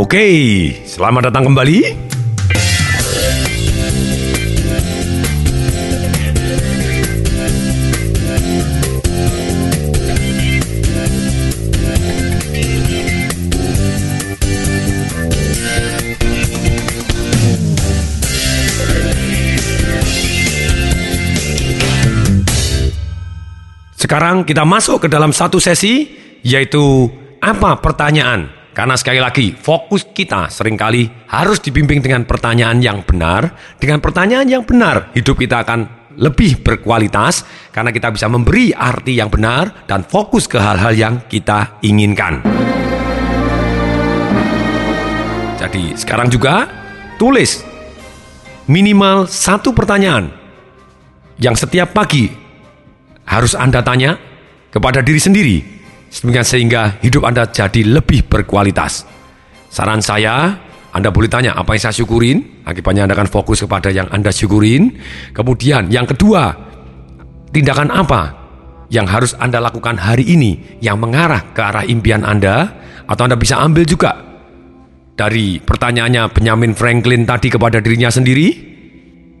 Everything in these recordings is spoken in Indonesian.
Oke, selamat datang kembali. Sekarang kita masuk ke dalam satu sesi, yaitu apa pertanyaan? Karena sekali lagi, fokus kita sering kali harus dibimbing dengan pertanyaan yang benar. Dengan pertanyaan yang benar, hidup kita akan lebih berkualitas karena kita bisa memberi arti yang benar dan fokus ke hal-hal yang kita inginkan. Jadi sekarang juga tulis minimal satu pertanyaan yang setiap pagi harus Anda tanya kepada diri sendiri sehingga hidup Anda jadi lebih berkualitas. Saran saya, Anda boleh tanya apa yang saya syukurin, akibatnya Anda akan fokus kepada yang Anda syukurin. Kemudian yang kedua, tindakan apa yang harus Anda lakukan hari ini yang mengarah ke arah impian Anda atau Anda bisa ambil juga dari pertanyaannya Benjamin Franklin tadi kepada dirinya sendiri,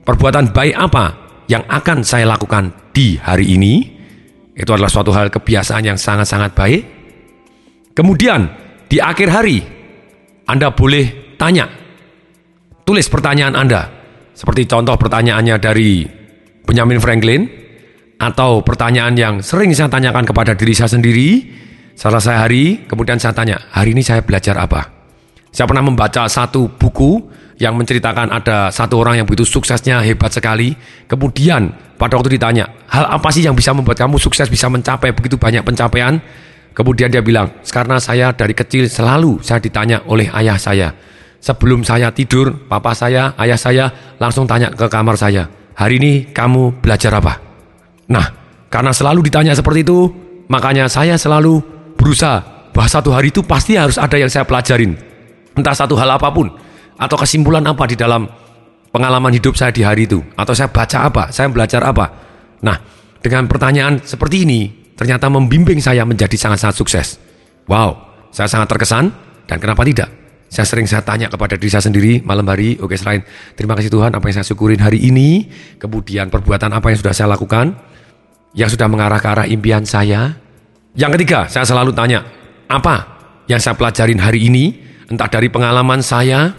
perbuatan baik apa yang akan saya lakukan di hari ini? Itu adalah suatu hal kebiasaan yang sangat-sangat baik. Kemudian, di akhir hari, Anda boleh tanya. Tulis pertanyaan Anda. Seperti contoh pertanyaannya dari Benjamin Franklin, atau pertanyaan yang sering saya tanyakan kepada diri saya sendiri, selesai hari, kemudian saya tanya, hari ini saya belajar apa? Saya pernah membaca satu buku yang menceritakan ada satu orang yang begitu suksesnya hebat sekali. Kemudian pada waktu ditanya, hal apa sih yang bisa membuat kamu sukses bisa mencapai begitu banyak pencapaian? Kemudian dia bilang, karena saya dari kecil selalu saya ditanya oleh ayah saya. Sebelum saya tidur, papa saya, ayah saya langsung tanya ke kamar saya, hari ini kamu belajar apa? Nah, karena selalu ditanya seperti itu, makanya saya selalu berusaha bahwa satu hari itu pasti harus ada yang saya pelajarin. Entah satu hal apa pun atau kesimpulan apa di dalam pengalaman hidup saya di hari itu atau saya baca apa, saya belajar apa. Nah, dengan pertanyaan seperti ini ternyata membimbing saya menjadi sangat-sangat sukses. Wow, saya sangat terkesan dan kenapa tidak? Saya sering saya tanya kepada diri saya sendiri malam hari, oke selain terima kasih Tuhan apa yang saya syukurin hari ini, kemudian perbuatan apa yang sudah saya lakukan, yang sudah mengarah ke arah impian saya. Yang ketiga, saya selalu tanya, apa yang saya pelajarin hari ini, entah dari pengalaman saya,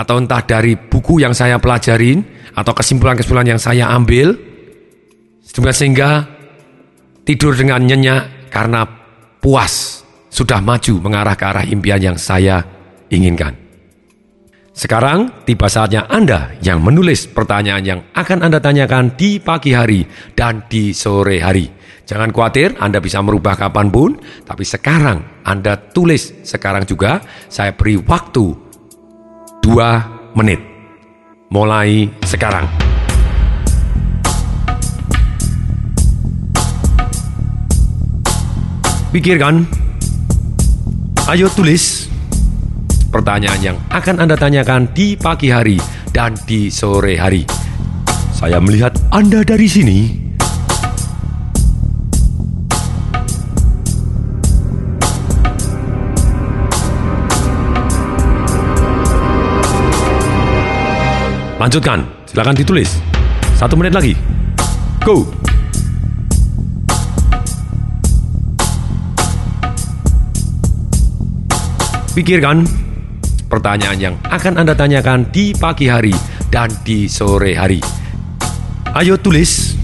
atau entah dari buku yang saya pelajarin atau kesimpulan-kesimpulan yang saya ambil sehingga tidur dengan nyenyak karena puas sudah maju mengarah ke arah impian yang saya inginkan. Sekarang tiba saatnya Anda yang menulis pertanyaan yang akan Anda tanyakan di pagi hari dan di sore hari. Jangan khawatir, Anda bisa merubah kapan pun, tapi sekarang Anda tulis sekarang juga. Saya beri waktu 2 menit. Mulai sekarang. Pikirkan. Ayo tulis pertanyaan yang akan Anda tanyakan di pagi hari dan di sore hari. Saya melihat Anda dari sini Lanjutkan, silakan ditulis. Satu menit lagi. Go! Pikirkan pertanyaan yang akan Anda tanyakan di pagi hari dan di sore hari. Ayo tulis